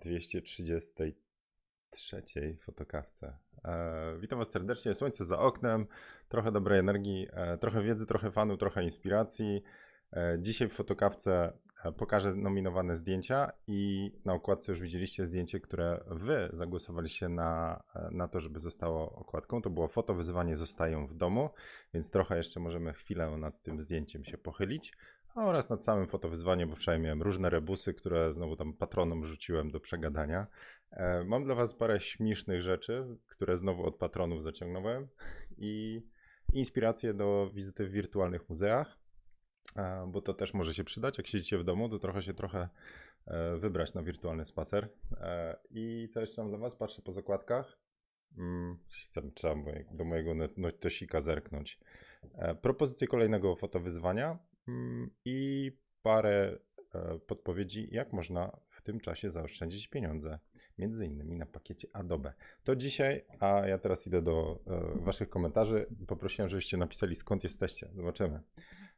233 fotokawce. E, witam Was serdecznie. Słońce za oknem, trochę dobrej energii, e, trochę wiedzy, trochę fanu, trochę inspiracji. E, dzisiaj w fotokawce e, pokażę nominowane zdjęcia i na okładce już widzieliście zdjęcie, które Wy zagłosowaliście na, e, na to, żeby zostało okładką. To było foto wyzwanie Zostają w domu, więc trochę jeszcze możemy chwilę nad tym zdjęciem się pochylić oraz nad samym fotowyzwaniem, bo wczoraj miałem różne rebusy, które znowu tam patronom rzuciłem do przegadania. E, mam dla Was parę śmiesznych rzeczy, które znowu od patronów zaciągnąłem i inspiracje do wizyty w wirtualnych muzeach, e, bo to też może się przydać. Jak siedzicie w domu, to trochę się trochę e, wybrać na wirtualny spacer. I co jeszcze mam dla Was? Patrzę po zakładkach. Mm, tam trzeba do mojego notosika zerknąć. E, propozycje kolejnego fotowyzwania i parę e, podpowiedzi, jak można w tym czasie zaoszczędzić pieniądze, między innymi na pakiecie Adobe. To dzisiaj, a ja teraz idę do e, Waszych komentarzy. Poprosiłem, żebyście napisali skąd jesteście. Zobaczymy.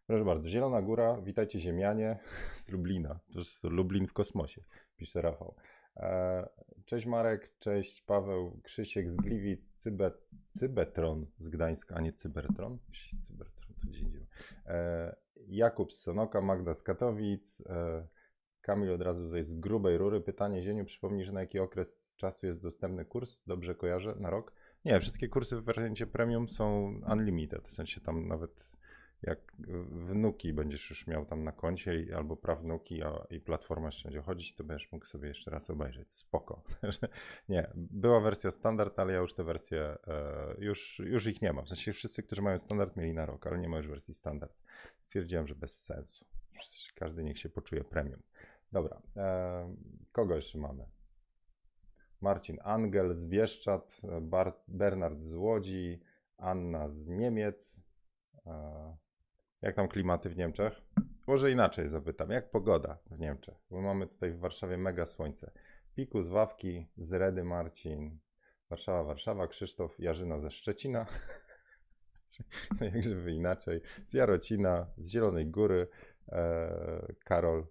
Proszę bardzo, Zielona Góra, witajcie Ziemianie z Lublina. To jest Lublin w kosmosie, pisze Rafał. E, Cześć Marek, cześć Paweł, Krzysiek z Gliwic, Cybe, Cybetron z Gdańska, a nie Cybertron. Cybertron E, Jakub z Sonoka, Magda z Katowic, e, Kamil od razu tutaj z grubej rury. Pytanie, Zieniu, przypomnij, że na jaki okres czasu jest dostępny kurs? Dobrze kojarzę? Na rok? Nie, wszystkie kursy w wariancie premium są unlimited, w sensie tam nawet jak wnuki będziesz już miał tam na koncie albo prawnuki a, i platforma jeszcze będzie chodzić, to będziesz mógł sobie jeszcze raz obejrzeć. Spoko. nie, była wersja standard, ale ja już te wersje, e, już, już ich nie mam. W sensie wszyscy, którzy mają standard mieli na rok, ale nie ma już wersji standard. Stwierdziłem, że bez sensu. Każdy niech się poczuje premium. Dobra, e, kogo jeszcze mamy? Marcin Angel z Bieszczad, Bar Bernard z Łodzi, Anna z Niemiec. Jak tam klimaty w Niemczech? Może inaczej zapytam, jak pogoda w Niemczech? Bo mamy tutaj w Warszawie mega słońce. Piku z Wawki, z Redy Marcin, Warszawa, Warszawa, Krzysztof, Jarzyna ze Szczecina. no jak żeby inaczej. Z Jarocina, z Zielonej Góry, e, Karol,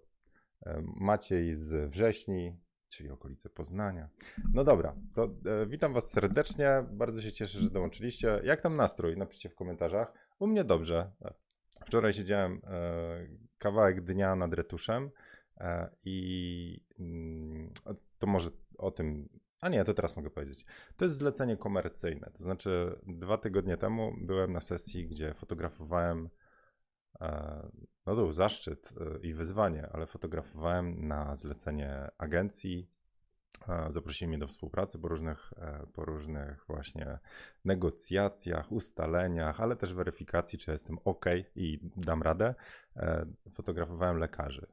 e, Maciej z Wrześni, czyli okolice Poznania. No dobra, to e, witam Was serdecznie. Bardzo się cieszę, że dołączyliście. Jak tam nastrój? Napiszcie w komentarzach. U mnie dobrze. Wczoraj siedziałem e, kawałek dnia nad retuszem e, i mm, to może o tym. A nie, to teraz mogę powiedzieć. To jest zlecenie komercyjne. To znaczy, dwa tygodnie temu byłem na sesji, gdzie fotografowałem. E, no to był zaszczyt i wyzwanie, ale fotografowałem na zlecenie agencji Zaprosili mnie do współpracy po różnych, e, po różnych właśnie negocjacjach, ustaleniach, ale też weryfikacji, czy jestem ok i dam radę. E, fotografowałem lekarzy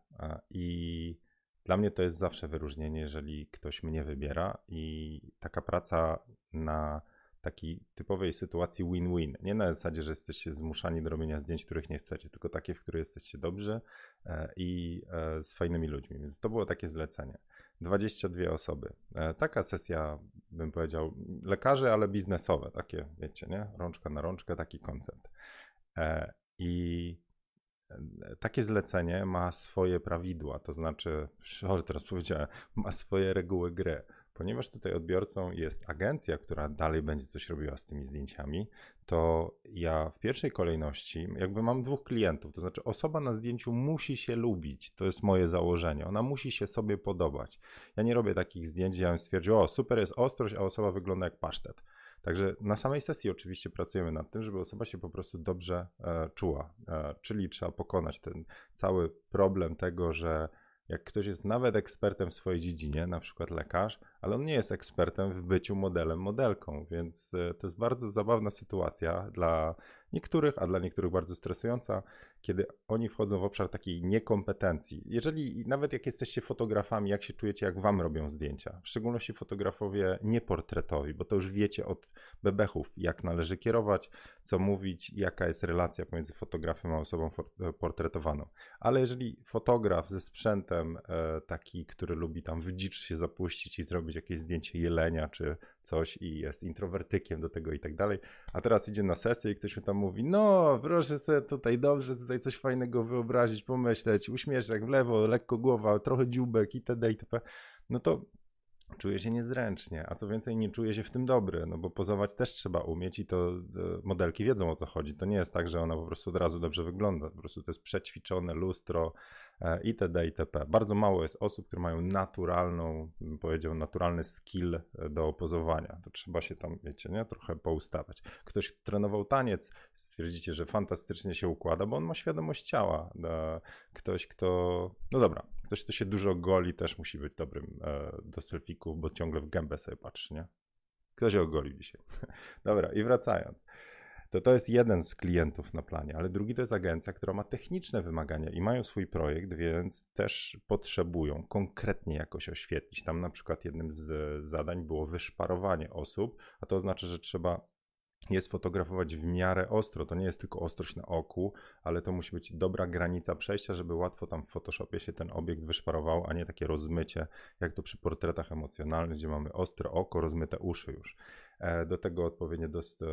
i dla mnie to jest zawsze wyróżnienie, jeżeli ktoś mnie wybiera i taka praca na takiej typowej sytuacji win-win. Nie na zasadzie, że jesteście zmuszani do robienia zdjęć, których nie chcecie, tylko takie, w których jesteście dobrzy e, i z fajnymi ludźmi. Więc to było takie zlecenie. 22 osoby. E, taka sesja, bym powiedział, lekarzy, ale biznesowe, takie, wiecie, nie? Rączka na rączkę, taki koncept. E, I e, takie zlecenie ma swoje prawidła, to znaczy, teraz powiedziałem, ma swoje reguły gry. Ponieważ tutaj odbiorcą jest agencja, która dalej będzie coś robiła z tymi zdjęciami, to ja w pierwszej kolejności jakby mam dwóch klientów, to znaczy osoba na zdjęciu musi się lubić, to jest moje założenie, ona musi się sobie podobać. Ja nie robię takich zdjęć, ja bym stwierdził, o super jest ostrość, a osoba wygląda jak pasztet. Także na samej sesji oczywiście pracujemy nad tym, żeby osoba się po prostu dobrze e, czuła, e, czyli trzeba pokonać ten cały problem tego, że jak ktoś jest nawet ekspertem w swojej dziedzinie, na przykład lekarz, ale on nie jest ekspertem w byciu modelem, modelką, więc e, to jest bardzo zabawna sytuacja dla niektórych, a dla niektórych bardzo stresująca, kiedy oni wchodzą w obszar takiej niekompetencji. Jeżeli nawet jak jesteście fotografami, jak się czujecie, jak wam robią zdjęcia, w szczególności fotografowie nieportretowi, bo to już wiecie od bebechów, jak należy kierować, co mówić, jaka jest relacja pomiędzy fotografem a osobą e, portretowaną. Ale jeżeli fotograf ze sprzętem e, taki, który lubi tam w dzicz się zapuścić i zrobić jakieś zdjęcie jelenia czy coś i jest introwertykiem do tego i tak dalej, a teraz idzie na sesję i ktoś mu tam mówi, no proszę sobie tutaj dobrze tutaj coś fajnego wyobrazić, pomyśleć, uśmieszek w lewo, lekko głowa, trochę dziubek itd. itp. No to czuje się niezręcznie, a co więcej, nie czuje się w tym dobry, no bo pozować też trzeba umieć i to modelki wiedzą o co chodzi. To nie jest tak, że ona po prostu od razu dobrze wygląda, po prostu to jest przećwiczone lustro e, itd. itp. Bardzo mało jest osób, które mają naturalną, powiedział, naturalny skill e, do pozowania. To trzeba się tam, wiecie, nie, trochę poustawiać. Ktoś trenował taniec, stwierdzicie, że fantastycznie się układa, bo on ma świadomość ciała. E, ktoś, kto, no dobra, Ktoś, kto się dużo goli, też musi być dobrym e, do selfików, bo ciągle w gębę sobie patrzy, nie? Kto się ogolił dzisiaj? Dobra, i wracając. To to jest jeden z klientów na planie, ale drugi to jest agencja, która ma techniczne wymagania i mają swój projekt, więc też potrzebują konkretnie jakoś oświetlić. Tam na przykład jednym z zadań było wyszparowanie osób, a to oznacza, że trzeba jest fotografować w miarę ostro. To nie jest tylko ostrość na oku, ale to musi być dobra granica przejścia, żeby łatwo tam w Photoshopie się ten obiekt wyszparował, a nie takie rozmycie, jak to przy portretach emocjonalnych, gdzie mamy ostre oko, rozmyte uszy już. E, do tego odpowiednie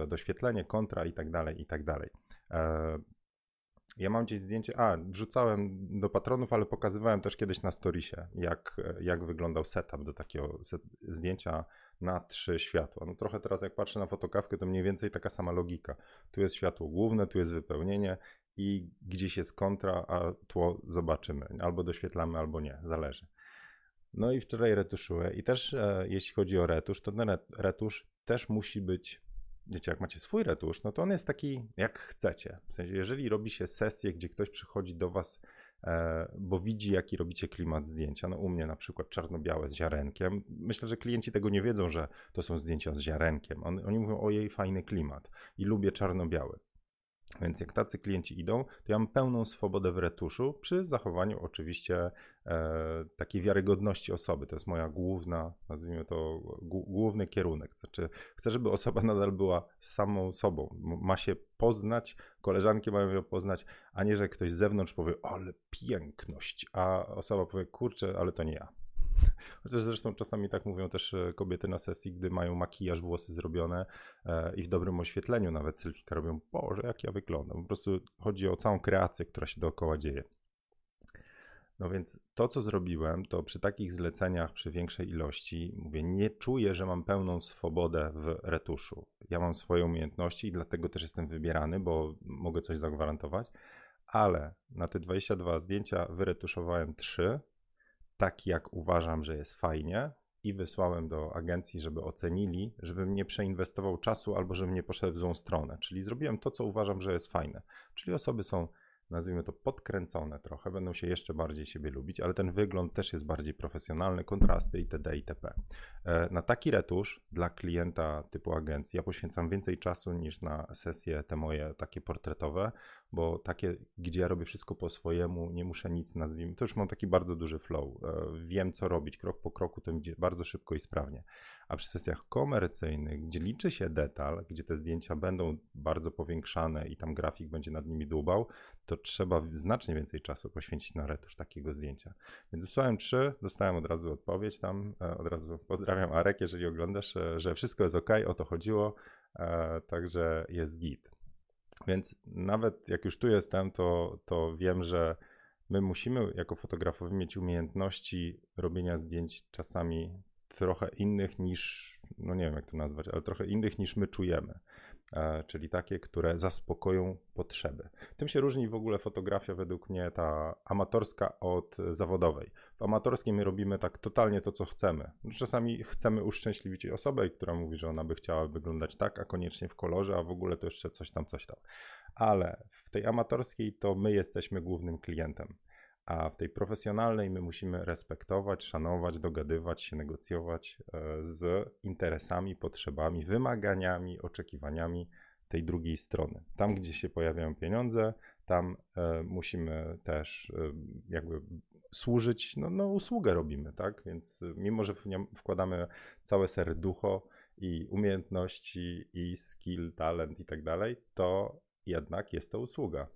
doświetlenie, kontra i tak dalej, i tak dalej. E, ja mam gdzieś zdjęcie, a wrzucałem do patronów, ale pokazywałem też kiedyś na storiesie, jak, jak wyglądał setup do takiego set, zdjęcia na trzy światła. No trochę teraz jak patrzę na fotokawkę, to mniej więcej taka sama logika. Tu jest światło główne, tu jest wypełnienie i gdzieś jest kontra, a tło zobaczymy. Albo doświetlamy, albo nie, zależy. No i wczoraj retuszuję i też e, jeśli chodzi o retusz, to ten retusz też musi być wiecie, jak macie swój retusz, no to on jest taki jak chcecie. W sensie, jeżeli robi się sesję, gdzie ktoś przychodzi do was, e, bo widzi, jaki robicie klimat zdjęcia, no u mnie na przykład czarno-białe z ziarenkiem, myślę, że klienci tego nie wiedzą, że to są zdjęcia z ziarenkiem. On, oni mówią, o jej fajny klimat i lubię czarno-biały. Więc jak tacy klienci idą, to ja mam pełną swobodę w retuszu, przy zachowaniu oczywiście e, takiej wiarygodności osoby. To jest moja główna, nazwijmy to, główny kierunek. Znaczy, chcę, żeby osoba nadal była samą sobą. Ma się poznać, koleżanki mają ją poznać, a nie, że ktoś z zewnątrz powie, ale piękność, a osoba powie, kurczę, ale to nie ja. Chociaż zresztą czasami tak mówią też e, kobiety na sesji, gdy mają makijaż, włosy zrobione e, i w dobrym oświetleniu nawet selfika robią, Boże, jak ja wyglądam. Po prostu chodzi o całą kreację, która się dookoła dzieje. No więc to, co zrobiłem, to przy takich zleceniach, przy większej ilości, mówię, nie czuję, że mam pełną swobodę w retuszu. Ja mam swoje umiejętności i dlatego też jestem wybierany, bo mogę coś zagwarantować, ale na te 22 zdjęcia wyretuszowałem 3 tak jak uważam, że jest fajnie i wysłałem do agencji, żeby ocenili, żebym nie przeinwestował czasu albo żebym nie poszedł w złą stronę. Czyli zrobiłem to, co uważam, że jest fajne. Czyli osoby są nazwijmy to podkręcone trochę, będą się jeszcze bardziej siebie lubić, ale ten wygląd też jest bardziej profesjonalny, kontrasty itd. itp. E, na taki retusz dla klienta typu agencji ja poświęcam więcej czasu niż na sesje te moje takie portretowe, bo takie, gdzie ja robię wszystko po swojemu, nie muszę nic nazwijmy, to już mam taki bardzo duży flow, e, wiem co robić, krok po kroku to idzie bardzo szybko i sprawnie. A przy sesjach komercyjnych, gdzie liczy się detal, gdzie te zdjęcia będą bardzo powiększane i tam grafik będzie nad nimi dłubał, to trzeba znacznie więcej czasu poświęcić na retusz takiego zdjęcia. Więc wysłałem trzy, dostałem od razu odpowiedź tam, e, od razu pozdrawiam Arek, jeżeli oglądasz, e, że wszystko jest ok, o to chodziło, także jest git. Więc nawet jak już tu jestem, to, to wiem, że my musimy jako fotografowie mieć umiejętności robienia zdjęć czasami trochę innych niż, no nie wiem jak to nazwać, ale trochę innych niż my czujemy. E, czyli takie, które zaspokoją potrzeby. Tym się różni w ogóle fotografia według mnie ta amatorska od zawodowej. W amatorskiej my robimy tak totalnie to, co chcemy. Czasami chcemy uszczęśliwić osobę, która mówi, że ona by chciała wyglądać tak, a koniecznie w kolorze, a w ogóle to jeszcze coś tam, coś tam. Ale w tej amatorskiej to my jesteśmy głównym klientem. A w tej profesjonalnej my musimy respektować, szanować, dogadywać się, negocjować e, z interesami, potrzebami, wymaganiami, oczekiwaniami tej drugiej strony. Tam, gdzie się pojawiają pieniądze, tam e, musimy też e, jakby służyć, no, no usługę robimy, tak? Więc mimo, że wkładamy całe serducho i umiejętności i skill, talent i tak dalej, to jednak jest to usługa.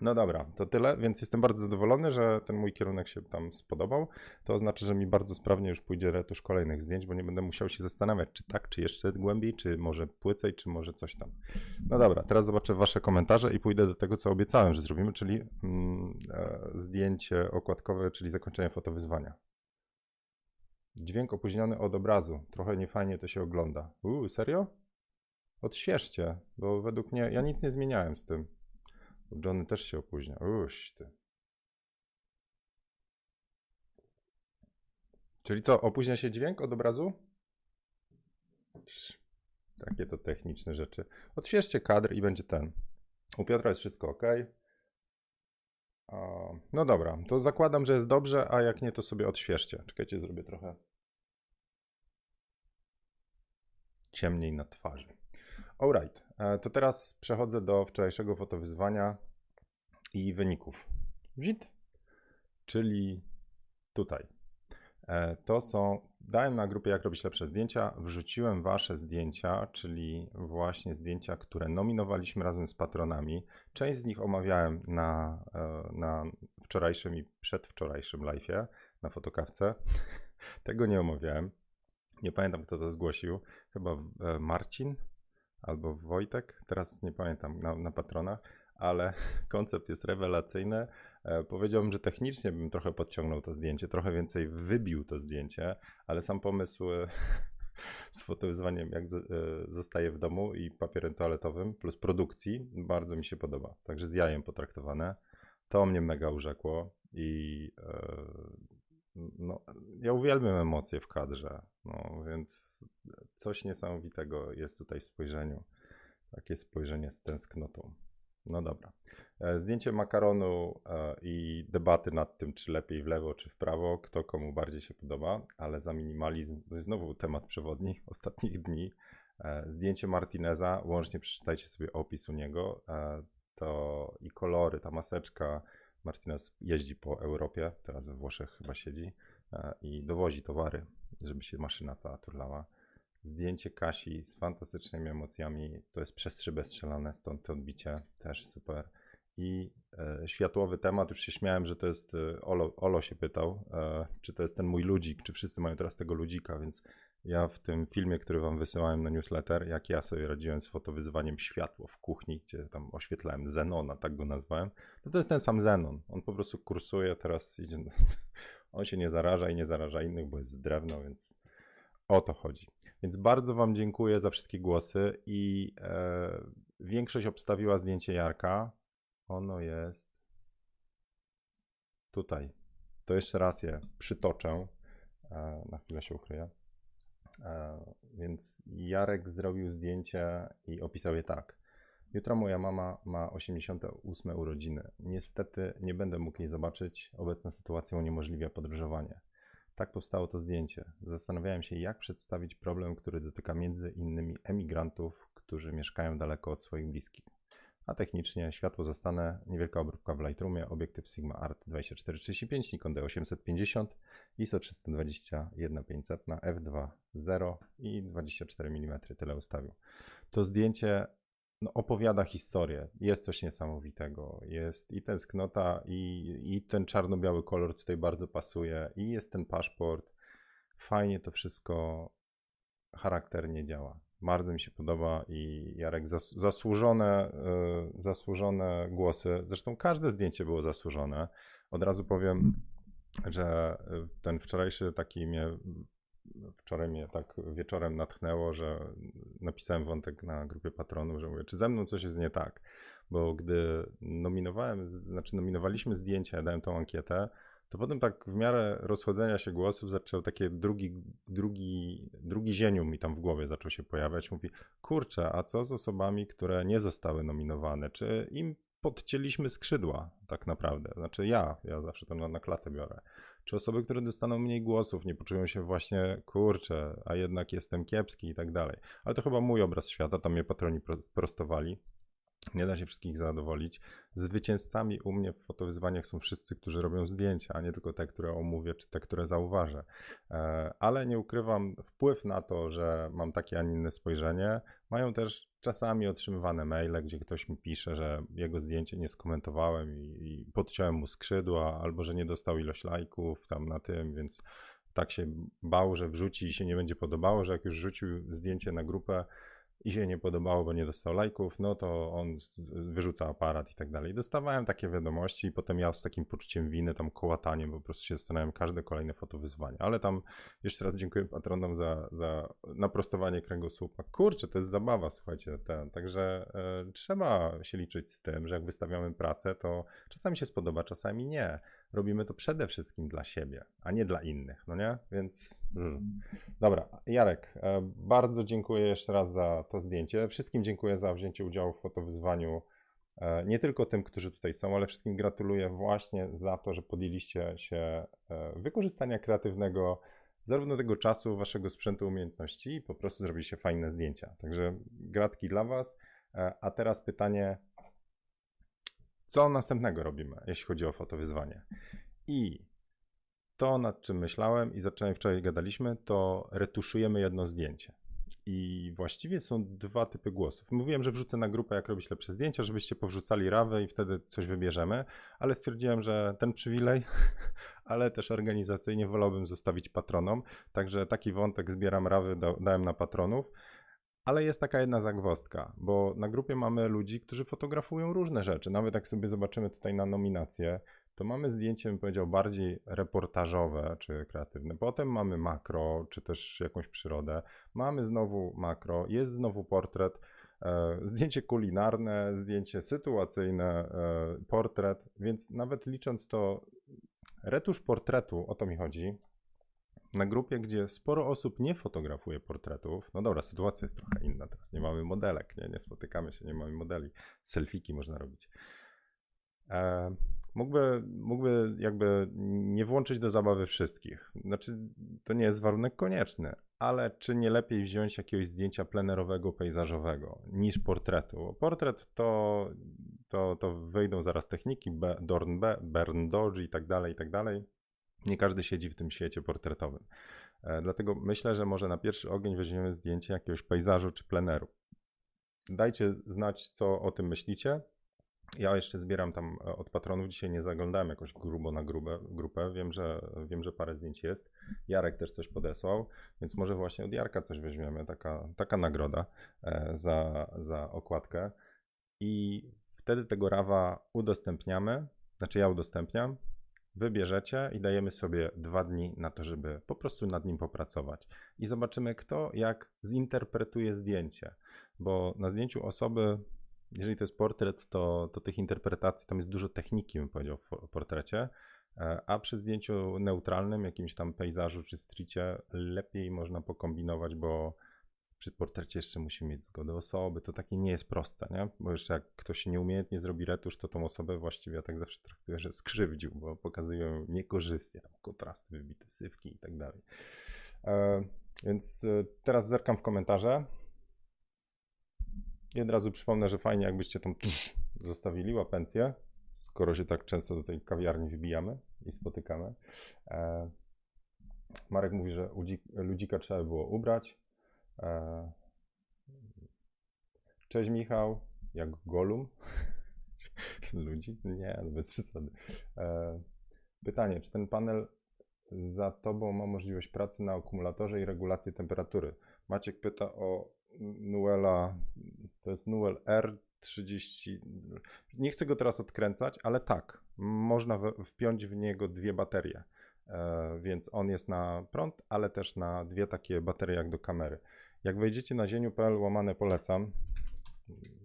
No dobra, to tyle, więc jestem bardzo zadowolony, że ten mój kierunek się tam spodobał. To oznacza, że mi bardzo sprawnie już pójdzie retusz kolejnych zdjęć, bo nie będę musiał się zastanawiać, czy tak, czy jeszcze głębiej, czy może płycej, czy może coś tam. No dobra, teraz zobaczę wasze komentarze i pójdę do tego, co obiecałem, że zrobimy, czyli mm, e, zdjęcie okładkowe, czyli zakończenie fotowyzwania. Dźwięk opóźniony od obrazu. Trochę niefajnie to się ogląda. Uuu, serio? Odświeżcie, bo według mnie ja nic nie zmieniałem z tym. Johnny też się opóźnia. Uż ty. Czyli co, opóźnia się dźwięk od obrazu? Takie to techniczne rzeczy. Odświeżcie kadr i będzie ten. U Piotra jest wszystko ok. No dobra, to zakładam, że jest dobrze, a jak nie, to sobie odświeżcie. Czekajcie, zrobię trochę ciemniej na twarzy. Alright, e, to teraz przechodzę do wczorajszego fotowyzwania i wyników. Wzit, czyli tutaj. E, to są, dałem na grupie jak robić lepsze zdjęcia, wrzuciłem wasze zdjęcia, czyli właśnie zdjęcia, które nominowaliśmy razem z patronami. Część z nich omawiałem na, e, na wczorajszym i przedwczorajszym live'ie na fotokawce. Tego nie omawiałem. Nie pamiętam, kto to zgłosił. Chyba Marcin albo Wojtek. Teraz nie pamiętam na, na patronach, ale koncept jest rewelacyjny. E, powiedziałbym, że technicznie bym trochę podciągnął to zdjęcie, trochę więcej wybił to zdjęcie, ale sam pomysł e, z fotowyzwaniem, jak e, zostaje w domu i papierem toaletowym, plus produkcji, bardzo mi się podoba. Także z jajem potraktowane. To mnie mega urzekło i no, ja uwielbiam emocje w kadrze, no, więc coś niesamowitego jest tutaj w spojrzeniu. Takie spojrzenie z tęsknotą. No dobra. E, zdjęcie makaronu e, i debaty nad tym, czy lepiej w lewo, czy w prawo, kto komu bardziej się podoba, ale za minimalizm znowu temat przewodni ostatnich dni. E, zdjęcie Martineza, łącznie przeczytajcie sobie opis u niego, to i kolory, ta maseczka. Martinez jeździ po Europie, teraz we Włoszech chyba siedzi i dowozi towary, żeby się maszyna cała turlała. Zdjęcie Kasi z fantastycznymi emocjami. To jest przez szybę strzelane, stąd to odbicie też super. I e, światłowy temat, już się śmiałem, że to jest, e, Olo, Olo się pytał, e, czy to jest ten mój ludzik, czy wszyscy mają teraz tego ludzika, więc ja w tym filmie, który wam wysyłałem na newsletter, jak ja sobie radziłem z fotowyzwaniem światło w kuchni, gdzie tam oświetlałem Zenona, tak go nazwałem, no to jest ten sam Zenon. On po prostu kursuje, teraz idzie, on się nie zaraża i nie zaraża innych, bo jest z drewno, więc o to chodzi. Więc bardzo Wam dziękuję za wszystkie głosy i e, większość obstawiła zdjęcie Jarka. Ono jest tutaj. To jeszcze raz je przytoczę. E, na chwilę się ukryję. E, więc Jarek zrobił zdjęcie i opisał je tak. Jutro moja mama ma 88 urodziny. Niestety nie będę mógł jej zobaczyć. Obecna sytuacja uniemożliwia podróżowanie. Tak powstało to zdjęcie. Zastanawiałem się, jak przedstawić problem, który dotyka między innymi emigrantów, którzy mieszkają daleko od swoich bliskich. A technicznie światło zastane, niewielka obróbka w Lightroomie, obiektyw Sigma Art 2435, Nikon D850, ISO 320 1500 na f2.0 i 24 mm, tyle ustawił. To zdjęcie no, opowiada historię. Jest coś niesamowitego. Jest i tęsknota, i, i ten czarno-biały kolor tutaj bardzo pasuje, i jest ten paszport. Fajnie to wszystko charakternie działa. Bardzo mi się podoba i Jarek zas, zasłużone, yy, zasłużone głosy. Zresztą każde zdjęcie było zasłużone. Od razu powiem, że e, ten wczorajszy taki mnie wczoraj mnie tak wieczorem natchnęło, że napisałem wątek na grupie patronów, że mówię, czy ze mną coś jest nie tak. Bo gdy nominowałem, znaczy nominowaliśmy zdjęcia, ja dałem tą ankietę, to potem tak w miarę rozchodzenia się głosów zaczął takie drugi, drugi, drugi zienium mi tam w głowie zaczął się pojawiać. Mówi, kurczę, a co z osobami, które nie zostały nominowane? Czy im podcięliśmy skrzydła tak naprawdę? Znaczy ja, ja zawsze to na, na klatę biorę czy osoby, które dostaną mniej głosów, nie poczują się właśnie, kurczę, a jednak jestem kiepski i tak dalej. Ale to chyba mój obraz świata, tam mnie patroni prostowali. Nie da się wszystkich zadowolić. Zwycięzcami u mnie w fotowyzwaniach są wszyscy, którzy robią zdjęcia, a nie tylko te, które omówię, czy te, które zauważę. E, ale nie ukrywam, wpływ na to, że mam takie, a nie inne spojrzenie, mają też czasami otrzymywane maile, gdzie ktoś mi pisze, że jego zdjęcie nie skomentowałem i, i podciąłem mu skrzydła, albo że nie dostał ilość lajków tam na tym, więc tak się bał, że wrzuci i się nie będzie podobało, że jak już rzucił zdjęcie na grupę, i się nie podobało, bo nie dostał lajków, no to on wyrzuca aparat i tak dalej. Dostawałem takie wiadomości i potem ja z takim poczuciem winy, tam kołataniem po prostu się zastanawiałem każde kolejne fotowyzwanie. Ale tam jeszcze raz dziękuję patronom za, za naprostowanie kręgosłupa. Kurczę, to jest zabawa, słuchajcie. Ten. Także e, trzeba się liczyć z tym, że jak wystawiamy pracę, to czasami się spodoba, czasami nie robimy to przede wszystkim dla siebie, a nie dla innych, no nie? Więc mm. dobra, Jarek, e, bardzo dziękuję jeszcze raz za to zdjęcie. Wszystkim dziękuję za wzięcie udziału w fotowyzwaniu. E, nie tylko tym, którzy tutaj są, ale wszystkim gratuluję właśnie za to, że podjęliście się e, wykorzystania kreatywnego zarówno tego czasu, waszego sprzętu, umiejętności i po prostu zrobiliście fajne zdjęcia. Także gratki dla was. A teraz pytanie, co następnego robimy, jeśli chodzi o fotowyzwanie. I to, nad czym myślałem i zacząłem wczoraj gadaliśmy, to retuszujemy jedno zdjęcie. I właściwie są dwa typy głosów. Mówiłem, że wrzucę na grupę, jak robić lepsze zdjęcia, żebyście powrzucali rawę i wtedy coś wybierzemy, ale stwierdziłem, że ten przywilej, ale też organizacyjnie wolałbym zostawić patronom. Także taki wątek zbieram rawy, dałem na patronów. Ale jest taka jedna zagwostka, bo na grupie mamy ludzi, którzy fotografują różne rzeczy. Nawet jak sobie zobaczymy tutaj na nominację, to mamy zdjęcie, bym powiedział, bardziej reportażowe czy kreatywne. Potem mamy makro, czy też jakąś przyrodę. Mamy znowu makro, jest znowu portret, e, zdjęcie kulinarne, zdjęcie sytuacyjne, e, portret, więc nawet licząc to, retusz portretu, o to mi chodzi, na grupie, gdzie sporo osób nie fotografuje portretów. No dobra, sytuacja jest trochę inna. Teraz nie mamy modelek, nie, nie spotykamy się, nie mamy modeli. Selfiki można robić. E, mógłby, mógłby jakby nie włączyć do zabawy wszystkich. Znaczy, to nie jest warunek konieczny, ale czy nie lepiej wziąć jakiegoś zdjęcia plenerowego, pejzażowego niż portretu? Portret to, to, to wyjdą zaraz techniki, Dorn B, Bern Dodge i tak dalej, i tak dalej nie każdy siedzi w tym świecie portretowym. E, dlatego myślę, że może na pierwszy ogień weźmiemy zdjęcie jakiegoś pejzażu czy pleneru. Dajcie znać, co o tym myślicie. Ja jeszcze zbieram tam e, od patronów. Dzisiaj nie zaglądałem jakoś grubo na grubę, grupę. Wiem że, wiem, że parę zdjęć jest. Jarek też coś podesłał, więc może właśnie od Jarka coś weźmiemy. Taka, taka nagroda e, za, za okładkę. I wtedy tego rawa udostępniamy. Znaczy ja udostępniam wybierzecie i dajemy sobie dwa dni na to, żeby po prostu nad nim popracować. I zobaczymy, kto jak zinterpretuje zdjęcie, bo na zdjęciu osoby, jeżeli to jest portret, to, to tych interpretacji tam jest dużo techniki, bym powiedział, w portrecie. E, a przy zdjęciu neutralnym, jakimś tam pejzażu czy stricie, lepiej można pokombinować, bo przy portrecie jeszcze musi mieć zgodę osoby. To takie nie jest proste, nie? Bo jeszcze jak ktoś nieumiejętnie zrobi retusz, to tą osobę właściwie ja tak zawsze traktuję, że skrzywdził, bo pokazują niekorzystnie, tam kontrasty, wybite sywki i tak dalej. E, więc e, teraz zerkam w komentarze. I od razu przypomnę, że fajnie jakbyście tam zostawili łapencję, skoro się tak często do tej kawiarni wbijamy i spotykamy. E, Marek mówi, że ludzika trzeba było ubrać. E, cześć Michał, jak Golum. Ludzi? Nie, bez przesady. E, pytanie, czy ten panel za tobą ma możliwość pracy na akumulatorze i regulacji temperatury? Maciek pyta o Nuela, to jest Nuel R30. Nie chcę go teraz odkręcać, ale tak, można wpiąć w niego dwie baterie. E, więc on jest na prąd, ale też na dwie takie baterie jak do kamery. Jak wejdziecie na zieniu.pl łamane polecam,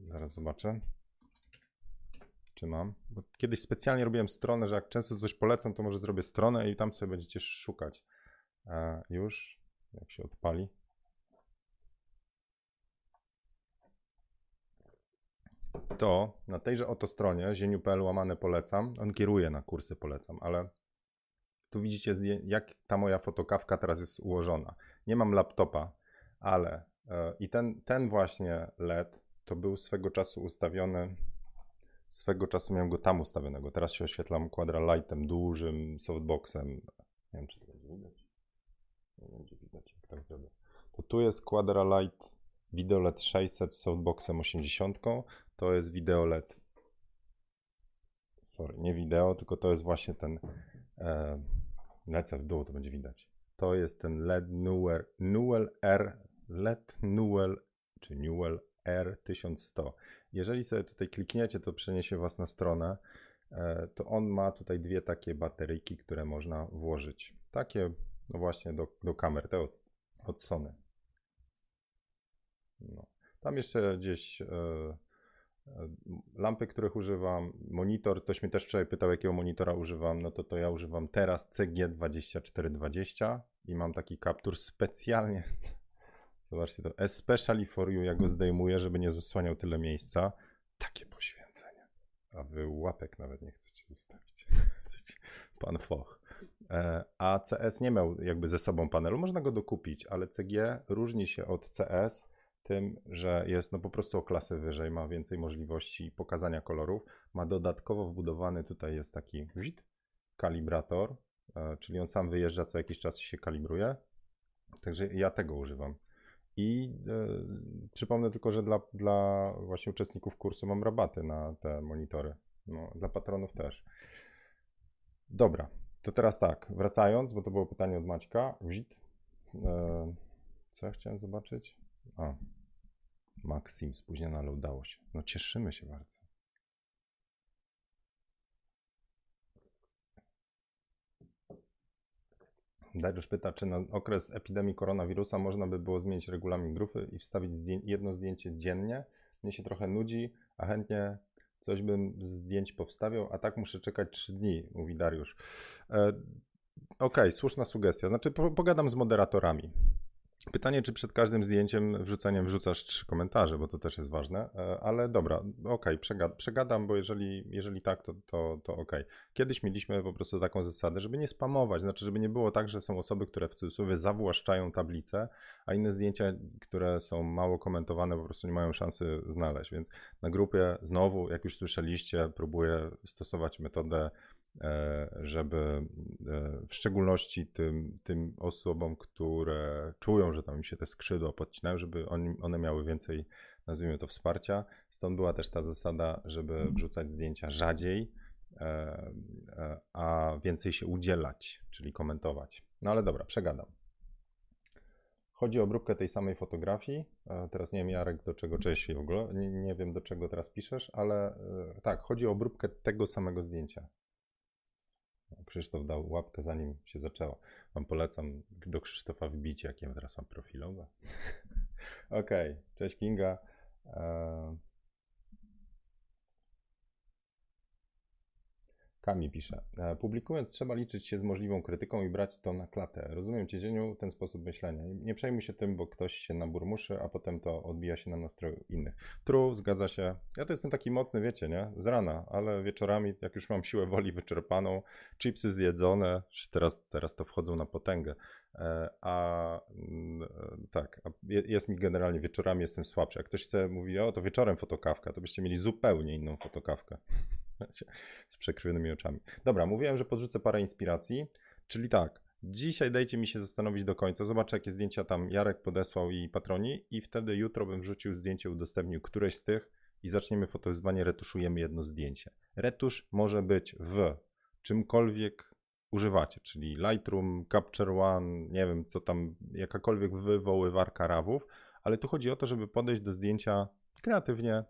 zaraz zobaczę, czy mam, bo kiedyś specjalnie robiłem stronę, że jak często coś polecam, to może zrobię stronę i tam sobie będziecie szukać. E, już, jak się odpali. To na tejże oto stronie zieniu.pl łamane polecam, on kieruje na kursy polecam, ale tu widzicie jak ta moja fotokawka teraz jest ułożona. Nie mam laptopa, ale e, i ten, ten właśnie LED to był swego czasu ustawiony, swego czasu miałem go tam ustawionego. Teraz się oświetlam Quadra Lightem, dużym softboxem. Nie wiem, czy to będzie widać. Nie będzie widać, jak tak zrobię. To tu jest Quadra Light Video LED 600 z softboxem 80. To jest video LED. Sorry, nie wideo, tylko to jest właśnie ten. E, lecę w dół, to będzie widać. To jest ten LED Newell, Newell R LED Newell czy Newell R1100. Jeżeli sobie tutaj klikniecie, to przeniesie Was na stronę. E, to on ma tutaj dwie takie bateryjki, które można włożyć. Takie, no właśnie, do, do kamer, te od, od Sony. No. Tam jeszcze gdzieś e, e, lampy, których używam, monitor, ktoś mnie też wczoraj pytał, jakiego monitora używam, no to to ja używam teraz CG2420 i mam taki kaptur specjalnie, zobaczcie to, especially for you, ja go zdejmuję, żeby nie zasłaniał tyle miejsca. Takie poświęcenie. A wy łapek nawet nie chcecie zostawić. Pan Foch. E, a CS nie miał jakby ze sobą panelu, można go dokupić, ale CG różni się od CS tym, że jest no po prostu o klasę wyżej, ma więcej możliwości pokazania kolorów. Ma dodatkowo wbudowany, tutaj jest taki kalibrator, e, czyli on sam wyjeżdża, co jakiś czas się kalibruje. Także ja tego używam. I e, przypomnę tylko, że dla, dla właśnie uczestników kursu mam rabaty na te monitory. No, dla patronów też. Dobra, to teraz tak, wracając, bo to było pytanie od Maćka. E, co ja chciałem zobaczyć? A, Maksim spóźniona, ale udało się. No cieszymy się bardzo. Dariusz pyta, czy na okres epidemii koronawirusa można by było zmienić regulamin grupy i wstawić zdję jedno zdjęcie dziennie? Mnie się trochę nudzi, a chętnie coś bym z zdjęć powstawiał, a tak muszę czekać 3 dni, mówi Dariusz. E, Okej, okay, słuszna sugestia. Znaczy, po, pogadam z moderatorami. Pytanie, czy przed każdym zdjęciem wrzuceniem wrzucasz trzy komentarze, bo to też jest ważne, e, ale dobra, okej, okay, przegad przegadam, bo jeżeli, jeżeli tak, to, to, to okej. Okay. Kiedyś mieliśmy po prostu taką zasadę, żeby nie spamować, znaczy, żeby nie było tak, że są osoby, które w cudzysłowie zawłaszczają tablicę, a inne zdjęcia, które są mało komentowane, po prostu nie mają szansy znaleźć, więc na grupie znowu, jak już słyszeliście, próbuję stosować metodę żeby e, w szczególności tym, tym osobom, które czują, że tam im się te skrzydła podcinają, żeby one miały więcej, nazwijmy to, wsparcia. Stąd była też ta zasada, żeby mhm. wrzucać zdjęcia rzadziej, e, a więcej się udzielać, czyli komentować. No ale dobra, przegadam. Chodzi o obróbkę tej samej fotografii. Teraz nie wiem, Jarek, do czego, cześć w ogóle, nie, nie wiem, do czego teraz piszesz, ale tak, chodzi o obróbkę tego samego zdjęcia. Krzysztof dał łapkę zanim się zaczęło. Wam polecam do Krzysztofa wbicie, jakie teraz mam profilowe. Okej, okay. cześć Kinga. Kami pisze. E, publikując trzeba liczyć się z możliwą krytyką i brać to na klatę. Rozumiem Cię, Zieniu, ten sposób myślenia. Nie przejmuj się tym, bo ktoś się naburmuszy, a potem to odbija się na nastroju innych. True, zgadza się. Ja to jestem taki mocny, wiecie, nie? Z rana, ale wieczorami, jak już mam siłę woli wyczerpaną, chipsy zjedzone, teraz, teraz to wchodzą na potęgę. E, a mm, e, tak, jest mi generalnie wieczorami jestem słabszy. Jak ktoś chce, mówi, o to wieczorem fotokawka, to byście mieli zupełnie inną fotokawkę. z przekrwionymi oczami. Dobra, mówiłem, że podrzucę parę inspiracji, czyli tak, dzisiaj dajcie mi się zastanowić do końca, zobaczę jakie zdjęcia tam Jarek podesłał i patroni i wtedy jutro bym wrzucił zdjęcie, udostępnił któreś z tych i zaczniemy fotowyzwanie, retuszujemy jedno zdjęcie. Retusz może być w czymkolwiek używacie, czyli Lightroom, Capture One, nie wiem co tam, jakakolwiek wywoływarka rawów, ale tu chodzi o to, żeby podejść do zdjęcia kreatywnie,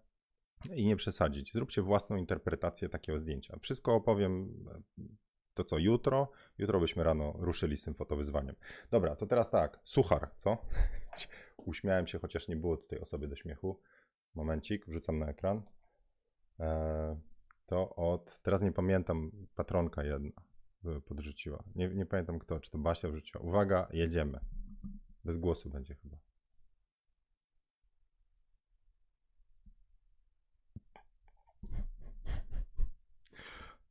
i nie przesadzić. Zróbcie własną interpretację takiego zdjęcia. Wszystko opowiem to co jutro. Jutro byśmy rano ruszyli z tym fotowyzwaniem. Dobra, to teraz tak, suchar, co? Uśmiałem się, chociaż nie było tutaj osoby do śmiechu. Momencik, wrzucam na ekran. Eee, to od, teraz nie pamiętam, patronka jedna podrzuciła. Nie, nie pamiętam kto, czy to Basia wrzuciła. Uwaga, jedziemy. Bez głosu będzie chyba.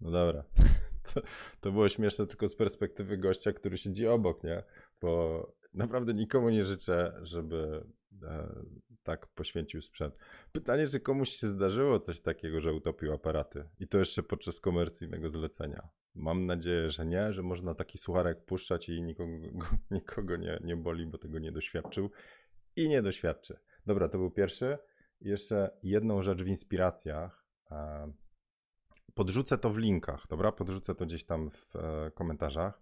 No dobra. To, to, było śmieszne tylko z perspektywy gościa, który siedzi obok, nie? Bo naprawdę nikomu nie życzę, żeby e, tak poświęcił sprzęt. Pytanie, czy komuś się zdarzyło coś takiego, że utopił aparaty i to jeszcze podczas komercyjnego zlecenia. Mam nadzieję, że nie, że można taki sucharek puszczać i nikogo, nikogo nie, nie boli, bo tego nie doświadczył i nie doświadczy. Dobra, to był pierwszy. Jeszcze jedną rzecz w inspiracjach. E, Podrzucę to w linkach, dobra? Podrzucę to gdzieś tam w e, komentarzach.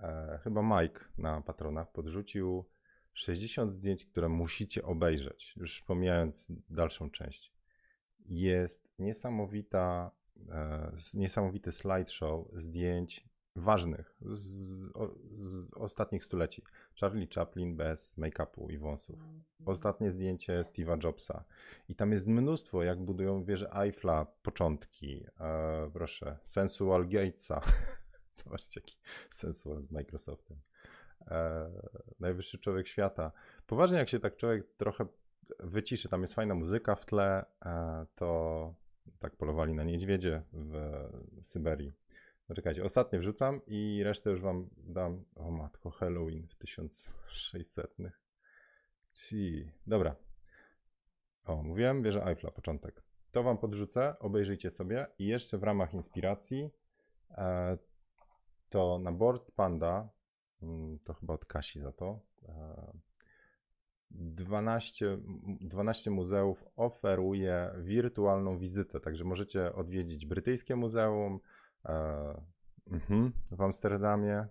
E, chyba Mike na patronach podrzucił 60 zdjęć, które musicie obejrzeć, już pomijając dalszą część. Jest niesamowita, e, niesamowity slideshow zdjęć ważnych z, z ostatnich stuleci. Charlie Chaplin bez make-upu i wąsów. Ostatnie zdjęcie Steve'a Jobsa. I tam jest mnóstwo, jak budują wieżę Eiffla, początki. E, proszę, Sensual Gatesa. Zobaczcie, jaki sensual z Microsoftem. E, najwyższy człowiek świata. Poważnie, jak się tak człowiek trochę wyciszy, tam jest fajna muzyka w tle, e, to tak polowali na niedźwiedzie w Syberii. No czekajcie, ostatnie wrzucam i resztę już wam dam. O matko, Halloween w 1600. Ci, dobra. O, mówiłem, wieża Eiffla, początek. To wam podrzucę, obejrzyjcie sobie i jeszcze w ramach inspiracji e, to na Board Panda, mm, to chyba od Kasi za to, 12, 12 muzeów oferuje wirtualną wizytę, także możecie odwiedzić brytyjskie muzeum, e, mhm, w Amsterdamie,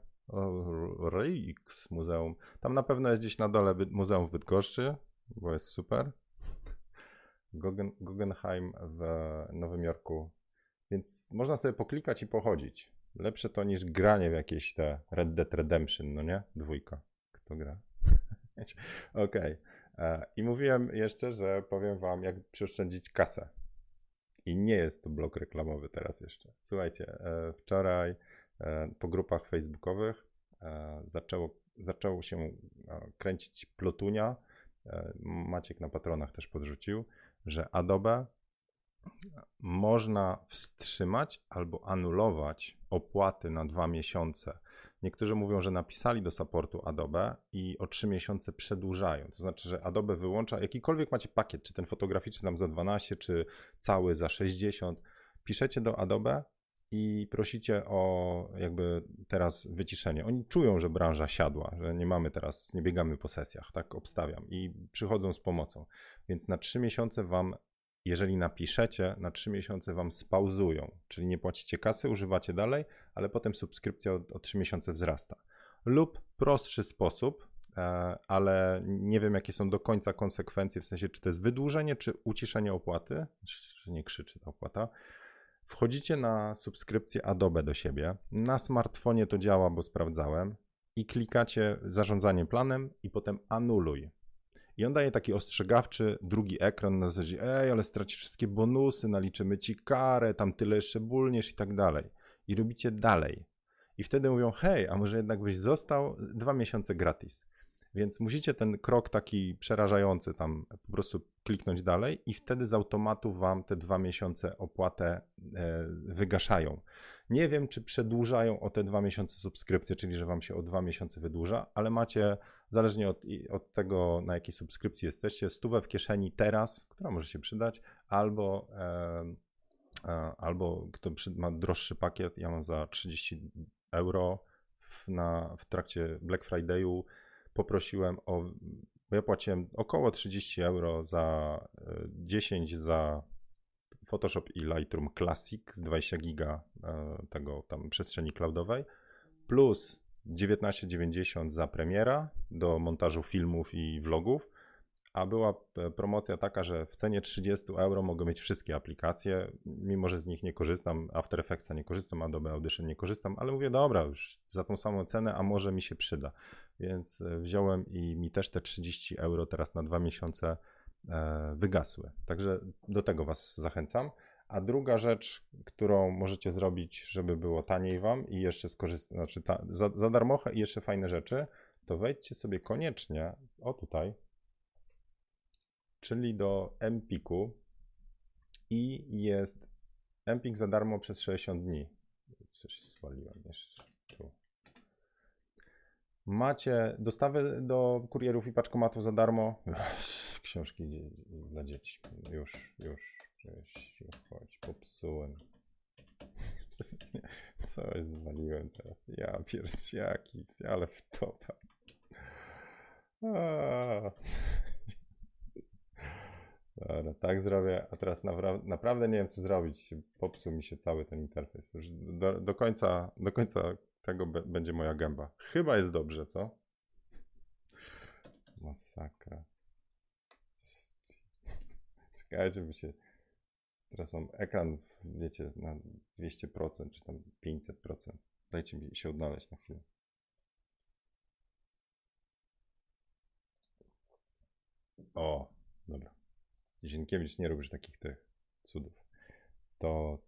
Rijks Muzeum. Tam na pewno jest gdzieś na dole Muzeum w Bydgoszczy, bo jest super. Guggenheim w Nowym Jorku. Więc można sobie poklikać i pochodzić. Lepsze to niż granie w jakieś te Red Dead Redemption, no nie? Dwójka. Kto gra? Okej. Okay. E, I mówiłem jeszcze, że powiem wam, jak przeoszczędzić kasę. I nie jest to blok reklamowy teraz jeszcze. Słuchajcie, e, wczoraj e, po grupach facebookowych zaczęło, zaczęło się kręcić plotunia. Maciek na patronach też podrzucił, że Adobe można wstrzymać albo anulować opłaty na dwa miesiące. Niektórzy mówią, że napisali do supportu Adobe i o trzy miesiące przedłużają. To znaczy, że Adobe wyłącza jakikolwiek macie pakiet, czy ten fotograficzny tam za 12, czy cały za 60. Piszecie do Adobe i prosicie o jakby teraz wyciszenie. Oni czują, że branża siadła, że nie mamy teraz, nie biegamy po sesjach, tak obstawiam i przychodzą z pomocą. Więc na trzy miesiące wam jeżeli napiszecie, na 3 miesiące wam spauzują, czyli nie płacicie kasy, używacie dalej, ale potem subskrypcja o, o 3 miesiące wzrasta. Lub prostszy sposób, e, ale nie wiem, jakie są do końca konsekwencje, w sensie, czy to jest wydłużenie, czy uciszenie opłaty, że nie krzyczy ta opłata. Wchodzicie na subskrypcję Adobe do siebie. Na smartfonie to działa, bo sprawdzałem. I klikacie zarządzanie planem, i potem anuluj. I on daje taki ostrzegawczy drugi ekran na zasadzie, ej, ale stracisz wszystkie bonusy, naliczymy ci karę, tam tyle jeszcze bulniesz i tak dalej. I robicie dalej. I wtedy mówią, hej, a może jednak byś został dwa miesiące gratis. Więc musicie ten krok taki przerażający tam po prostu kliknąć dalej i wtedy z automatu wam te dwa miesiące opłatę e, wygaszają. Nie wiem, czy przedłużają o te dwa miesiące subskrypcję, czyli że wam się o dwa miesiące wydłuża, ale macie zależnie od, od tego, na jakiej subskrypcji jesteście, stówę w kieszeni teraz, która może się przydać, albo, e, e, albo kto ma droższy pakiet, ja mam za 30 euro w, na, w trakcie Black Friday'u poprosiłem o, bo ja płaciłem około 30 euro za 10 e, za Photoshop i Lightroom Classic z 20 giga e, tego tam przestrzeni cloudowej plus 19,90 za premiera do montażu filmów i vlogów, a była e, promocja taka, że w cenie 30 euro mogę mieć wszystkie aplikacje, mimo że z nich nie korzystam, After Effectsa nie korzystam, Adobe Audition nie korzystam, ale mówię, dobra, już za tą samą cenę, a może mi się przyda. Więc e, wziąłem i mi też te 30 euro teraz na dwa miesiące e, wygasły. Także do tego Was zachęcam. A druga rzecz, którą możecie zrobić, żeby było taniej wam i jeszcze skorzystać, znaczy ta, za, za i jeszcze fajne rzeczy, to wejdźcie sobie koniecznie, o tutaj, czyli do Empiku i jest Empik za darmo przez 60 dni. Coś zwaliłem jeszcze tu. Macie dostawę do kurierów i paczkomatów za darmo. Książki dla dzieci. Już, już Cześć, chodź, popsułem. Coś zwaliłem teraz. Ja pierdziaki, ale w topa. Dobra, tak zrobię, a teraz naprawdę nie wiem co zrobić. Popsuł mi się cały ten interfejs. Już do, do końca, do końca tego będzie moja gęba. Chyba jest dobrze, co? Masakra. Czekajcie, by się... Teraz mam ekran, wiecie, na 200%, czy tam 500%. Dajcie mi się odnaleźć na chwilę. O, dobra. Zienkiewicz nie robisz takich tych cudów. To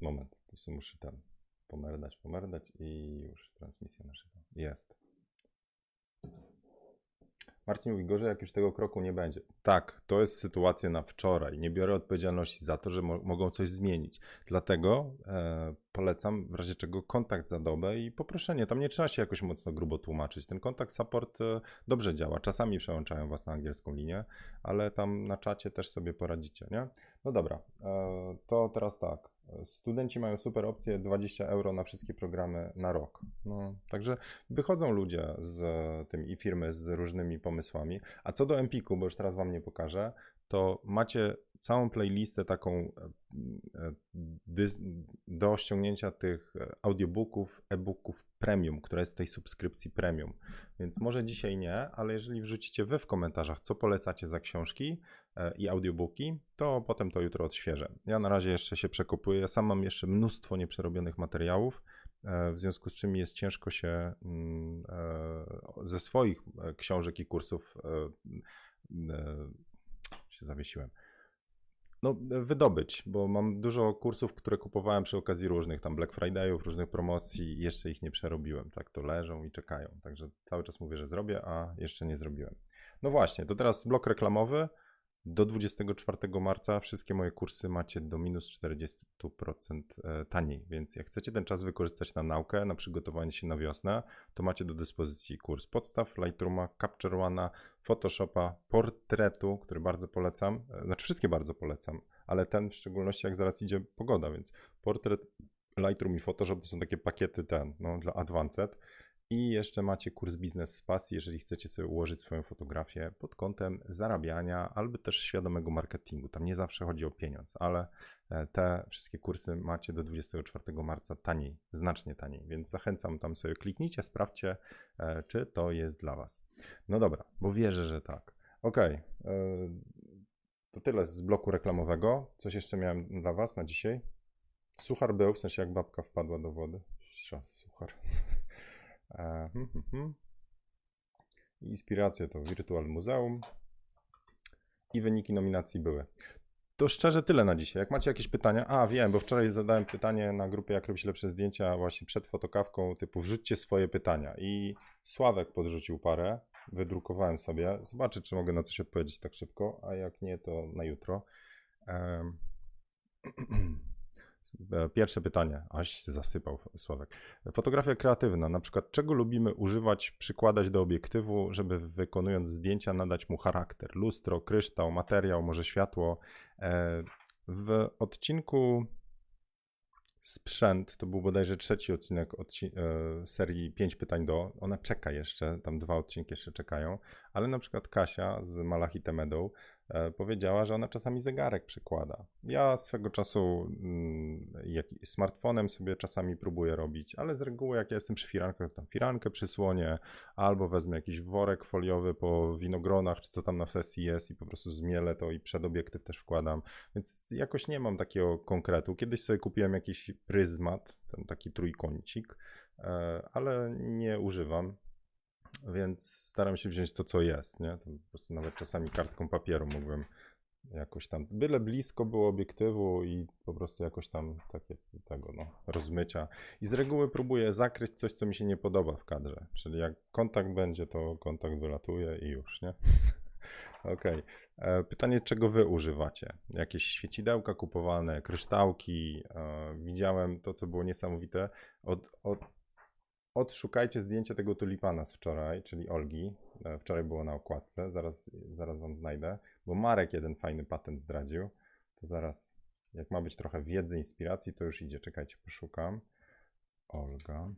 moment, to sobie muszę tam pomerdać, pomerdać i już transmisja nasza jest. Marcin mówi, gorzej jak już tego kroku nie będzie. Tak, to jest sytuacja na wczoraj. Nie biorę odpowiedzialności za to, że mo mogą coś zmienić. Dlatego e, polecam w razie czego kontakt za dobę i poproszenie. Tam nie trzeba się jakoś mocno grubo tłumaczyć. Ten kontakt support e, dobrze działa. Czasami przełączają was na angielską linię, ale tam na czacie też sobie poradzicie, nie? No dobra, e, to teraz tak. Studenci mają super opcję 20 euro na wszystkie programy na rok. No, także wychodzą ludzie z tym i firmy z różnymi pomysłami. A co do Empiku, bo już teraz wam nie pokażę, to macie całą playlistę taką e, e, do ściągnięcia tych audiobooków, e-booków premium, która jest z tej subskrypcji premium. Więc może dzisiaj nie, ale jeżeli wrzucicie wy w komentarzach, co polecacie za książki i audiobooki, to potem to jutro odświeżę. Ja na razie jeszcze się przekopuję. Ja sam mam jeszcze mnóstwo nieprzerobionych materiałów, w związku z czym jest ciężko się mm, ze swoich książek i kursów się zawiesiłem. No, wydobyć, bo mam dużo kursów, które kupowałem przy okazji różnych tam Black Fridayów, różnych promocji i jeszcze ich nie przerobiłem. Tak to leżą i czekają. Także cały czas mówię, że zrobię, a jeszcze nie zrobiłem. No właśnie, to teraz blok reklamowy. Do 24 marca wszystkie moje kursy macie do minus 40% e, taniej, więc jak chcecie ten czas wykorzystać na naukę, na przygotowanie się na wiosnę, to macie do dyspozycji kurs podstaw Lightrooma, Capture One'a, Photoshopa, portretu, który bardzo polecam, e, znaczy wszystkie bardzo polecam, ale ten w szczególności jak zaraz idzie pogoda, więc portret, Lightroom i Photoshop to są takie pakiety ten, no, dla advanced. I jeszcze macie kurs biznes z pasji, jeżeli chcecie sobie ułożyć swoją fotografię pod kątem zarabiania albo też świadomego marketingu. Tam nie zawsze chodzi o pieniądz, ale e, te wszystkie kursy macie do 24 marca taniej, znacznie taniej, więc zachęcam tam sobie kliknijcie, sprawdźcie, e, czy to jest dla Was. No dobra, bo wierzę, że tak. Ok, e, to tyle z bloku reklamowego. Coś jeszcze miałem dla Was na dzisiaj. Suchar był, w sensie jak babka wpadła do wody. Suchar. E, hmm, hmm, hmm. Inspiracje to Virtual Muzeum i wyniki nominacji były. To szczerze tyle na dzisiaj. Jak macie jakieś pytania, a wiem, bo wczoraj zadałem pytanie na grupie Jak robić lepsze zdjęcia, właśnie przed fotokawką, typu wrzućcie swoje pytania. I Sławek podrzucił parę, wydrukowałem sobie. Zobaczę, czy mogę na coś odpowiedzieć tak szybko, a jak nie, to na jutro. Um. E, pierwsze pytanie, aś zasypał Sławek. Fotografia kreatywna, na przykład czego lubimy używać, przykładać do obiektywu, żeby wykonując zdjęcia nadać mu charakter? Lustro, kryształ, materiał, może światło. E, w odcinku Sprzęt, to był bodajże trzeci odcinek odci e, serii 5 pytań do. Ona czeka jeszcze, tam dwa odcinki jeszcze czekają, ale na przykład Kasia z Malachite Meadow powiedziała, że ona czasami zegarek przykłada. Ja swego czasu mm, jak, smartfonem sobie czasami próbuję robić, ale z reguły jak ja jestem przy firankach, tam firankę przysłonię, albo wezmę jakiś worek foliowy po winogronach, czy co tam na sesji jest i po prostu zmielę to i przed obiektyw też wkładam, więc jakoś nie mam takiego konkretu. Kiedyś sobie kupiłem jakiś pryzmat, ten taki trójkącik, e, ale nie używam więc staram się wziąć to, co jest, nie? Po prostu nawet czasami kartką papieru mógłbym jakoś tam, byle blisko było obiektywu i po prostu jakoś tam takie tego, no, rozmycia. I z reguły próbuję zakryć coś, co mi się nie podoba w kadrze, czyli jak kontakt będzie, to kontakt wylatuje i już, nie? Okej. Okay. E, pytanie, czego wy używacie? Jakieś świecidełka kupowane, kryształki? E, widziałem to, co było niesamowite. Od, od odszukajcie zdjęcie tego tulipana z wczoraj, czyli Olgi. E, wczoraj było na okładce, zaraz, zaraz wam znajdę, bo Marek jeden fajny patent zdradził. To zaraz, jak ma być trochę wiedzy, inspiracji, to już idzie. Czekajcie, poszukam. Olga.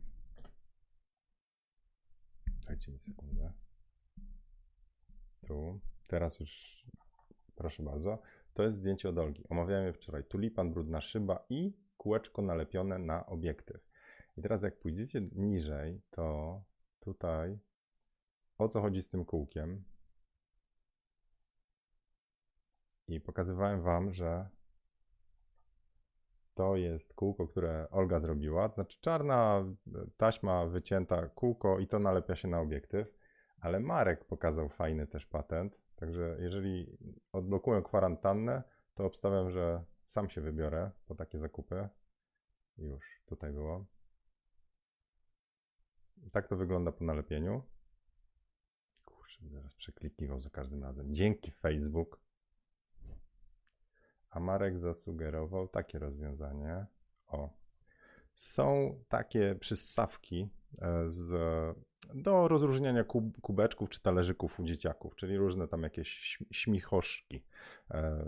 Dajcie mi sekundę. Tu. Teraz już, proszę bardzo. To jest zdjęcie od Olgi. Omawiałem je wczoraj. Tulipan, brudna szyba i kółeczko nalepione na obiektyw. I teraz jak pójdziecie niżej, to tutaj o co chodzi z tym kółkiem. I pokazywałem Wam, że to jest kółko, które Olga zrobiła. To znaczy czarna taśma wycięta kółko i to nalepia się na obiektyw. Ale Marek pokazał fajny też patent. Także jeżeli odblokuję kwarantannę, to obstawiam, że sam się wybiorę po takie zakupy. Już tutaj było. Tak to wygląda po nalepieniu. Kurczę, zaraz przeklikiwał za każdym razem. Dzięki Facebook. A Marek zasugerował takie rozwiązanie. O. Są takie przyssawki e, z, do rozróżniania kub, kubeczków czy talerzyków u dzieciaków, czyli różne tam jakieś śmichoszki. E,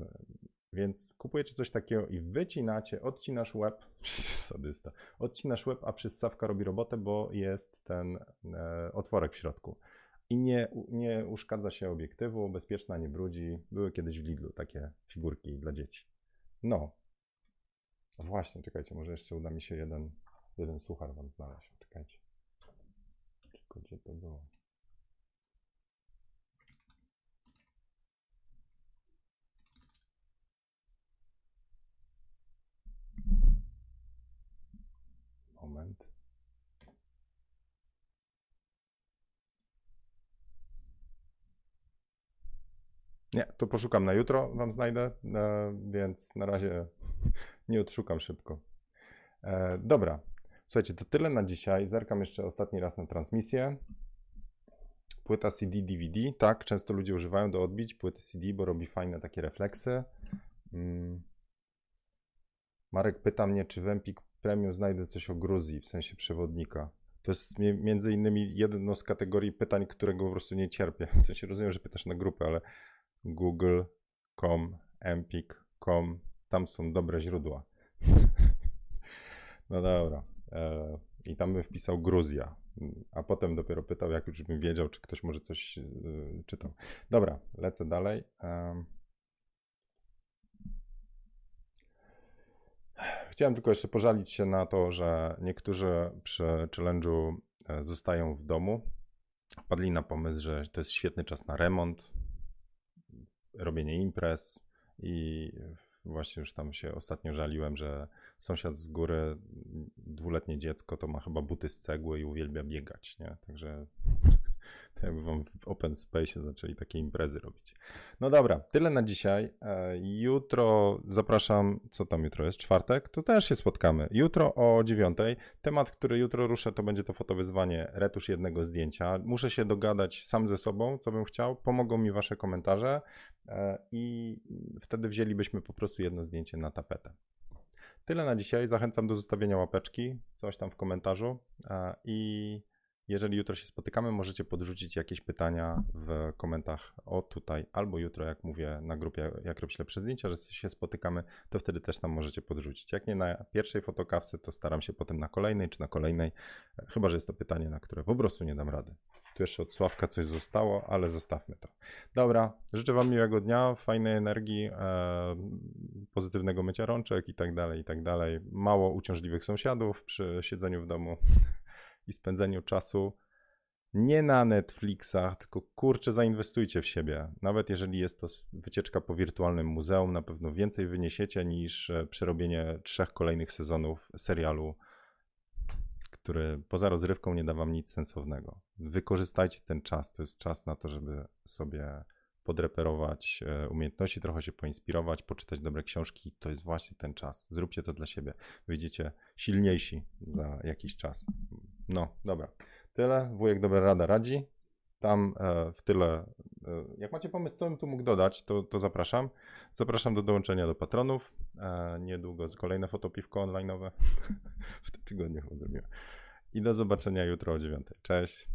więc kupujecie coś takiego i wycinacie, odcinasz łeb, sadysta, odcinasz łeb, a przyssawka robi robotę, bo jest ten e, otworek w środku. I nie, nie uszkadza się obiektywu, bezpieczna, nie brudzi. Były kiedyś w Lidlu takie figurki dla dzieci. No. Właśnie, czekajcie, może jeszcze uda mi się jeden, jeden suchar wam znaleźć. Czekajcie. Tylko gdzie to było? Moment. Nie, to poszukam na jutro, wam znajdę, e, więc na razie nie odszukam szybko. E, dobra, słuchajcie, to tyle na dzisiaj. Zerkam jeszcze ostatni raz na transmisję. Płyta CD, DVD, tak, często ludzie używają do odbić płyty CD, bo robi fajne takie refleksy. Mm. Marek pyta mnie, czy w Empik Premium znajdę coś o Gruzji, w sensie przewodnika. To jest między innymi jedno z kategorii pytań, którego po prostu nie cierpię. W sensie rozumiem, że pytasz na grupę, ale google.com, empik.com, tam są dobre źródła. no dobra. E, I tam bym wpisał Gruzja, a potem dopiero pytał, jak już bym wiedział, czy ktoś może coś e, czytał. Dobra, lecę dalej. Chciałem tylko jeszcze pożalić się na to, że niektórzy przy challenge'u e, zostają w domu. Wpadli na pomysł, że to jest świetny czas na remont, robienie imprez i właśnie już tam się ostatnio żaliłem, że sąsiad z góry, dwuletnie dziecko, to ma chyba buty z cegły i uwielbia biegać, nie? Także jakby wam w open space zaczęli takie imprezy robić. No dobra, tyle na dzisiaj. E, jutro zapraszam, co tam jutro jest? Czwartek? To też się spotkamy. Jutro o dziewiątej. Temat, który jutro ruszę, to będzie to fotowyzwanie retusz jednego zdjęcia. Muszę się dogadać sam ze sobą, co bym chciał. Pomogą mi wasze komentarze e, i wtedy wzięlibyśmy po prostu jedno zdjęcie na tapetę. Tyle na dzisiaj. Zachęcam do zostawienia łapeczki, coś tam w komentarzu e, i jeżeli jutro się spotykamy, możecie podrzucić jakieś pytania w komentarzach o tutaj, albo jutro, jak mówię na grupie Jak robić lepsze zdjęcia, że się spotykamy, to wtedy też tam możecie podrzucić. Jak nie na pierwszej fotokawce, to staram się potem na kolejnej czy na kolejnej, chyba że jest to pytanie, na które po prostu nie dam rady. Tu jeszcze od Sławka coś zostało, ale zostawmy to. Dobra, życzę Wam miłego dnia, fajnej energii, e, pozytywnego mycia rączek i tak dalej, i tak dalej. Mało uciążliwych sąsiadów przy siedzeniu w domu i spędzeniu czasu nie na Netflixach, tylko kurczę, zainwestujcie w siebie. Nawet jeżeli jest to wycieczka po wirtualnym muzeum, na pewno więcej wyniesiecie niż e, przerobienie trzech kolejnych sezonów serialu, który poza rozrywką nie da wam nic sensownego. Wykorzystajcie ten czas. To jest czas na to, żeby sobie podreperować e, umiejętności, trochę się poinspirować, poczytać dobre książki. To jest właśnie ten czas. Zróbcie to dla siebie. Wyjdziecie silniejsi za jakiś czas. No, dobra. Tyle. Wujek Dobra Rada radzi. Tam e, w tyle. E, jak macie pomysł, co bym tu mógł dodać, to, to zapraszam. Zapraszam do dołączenia do patronów. Niedługo kolejne fotopiwko online'owe. w tym tygodniu zrobiłem. I do zobaczenia jutro o 9. Cześć.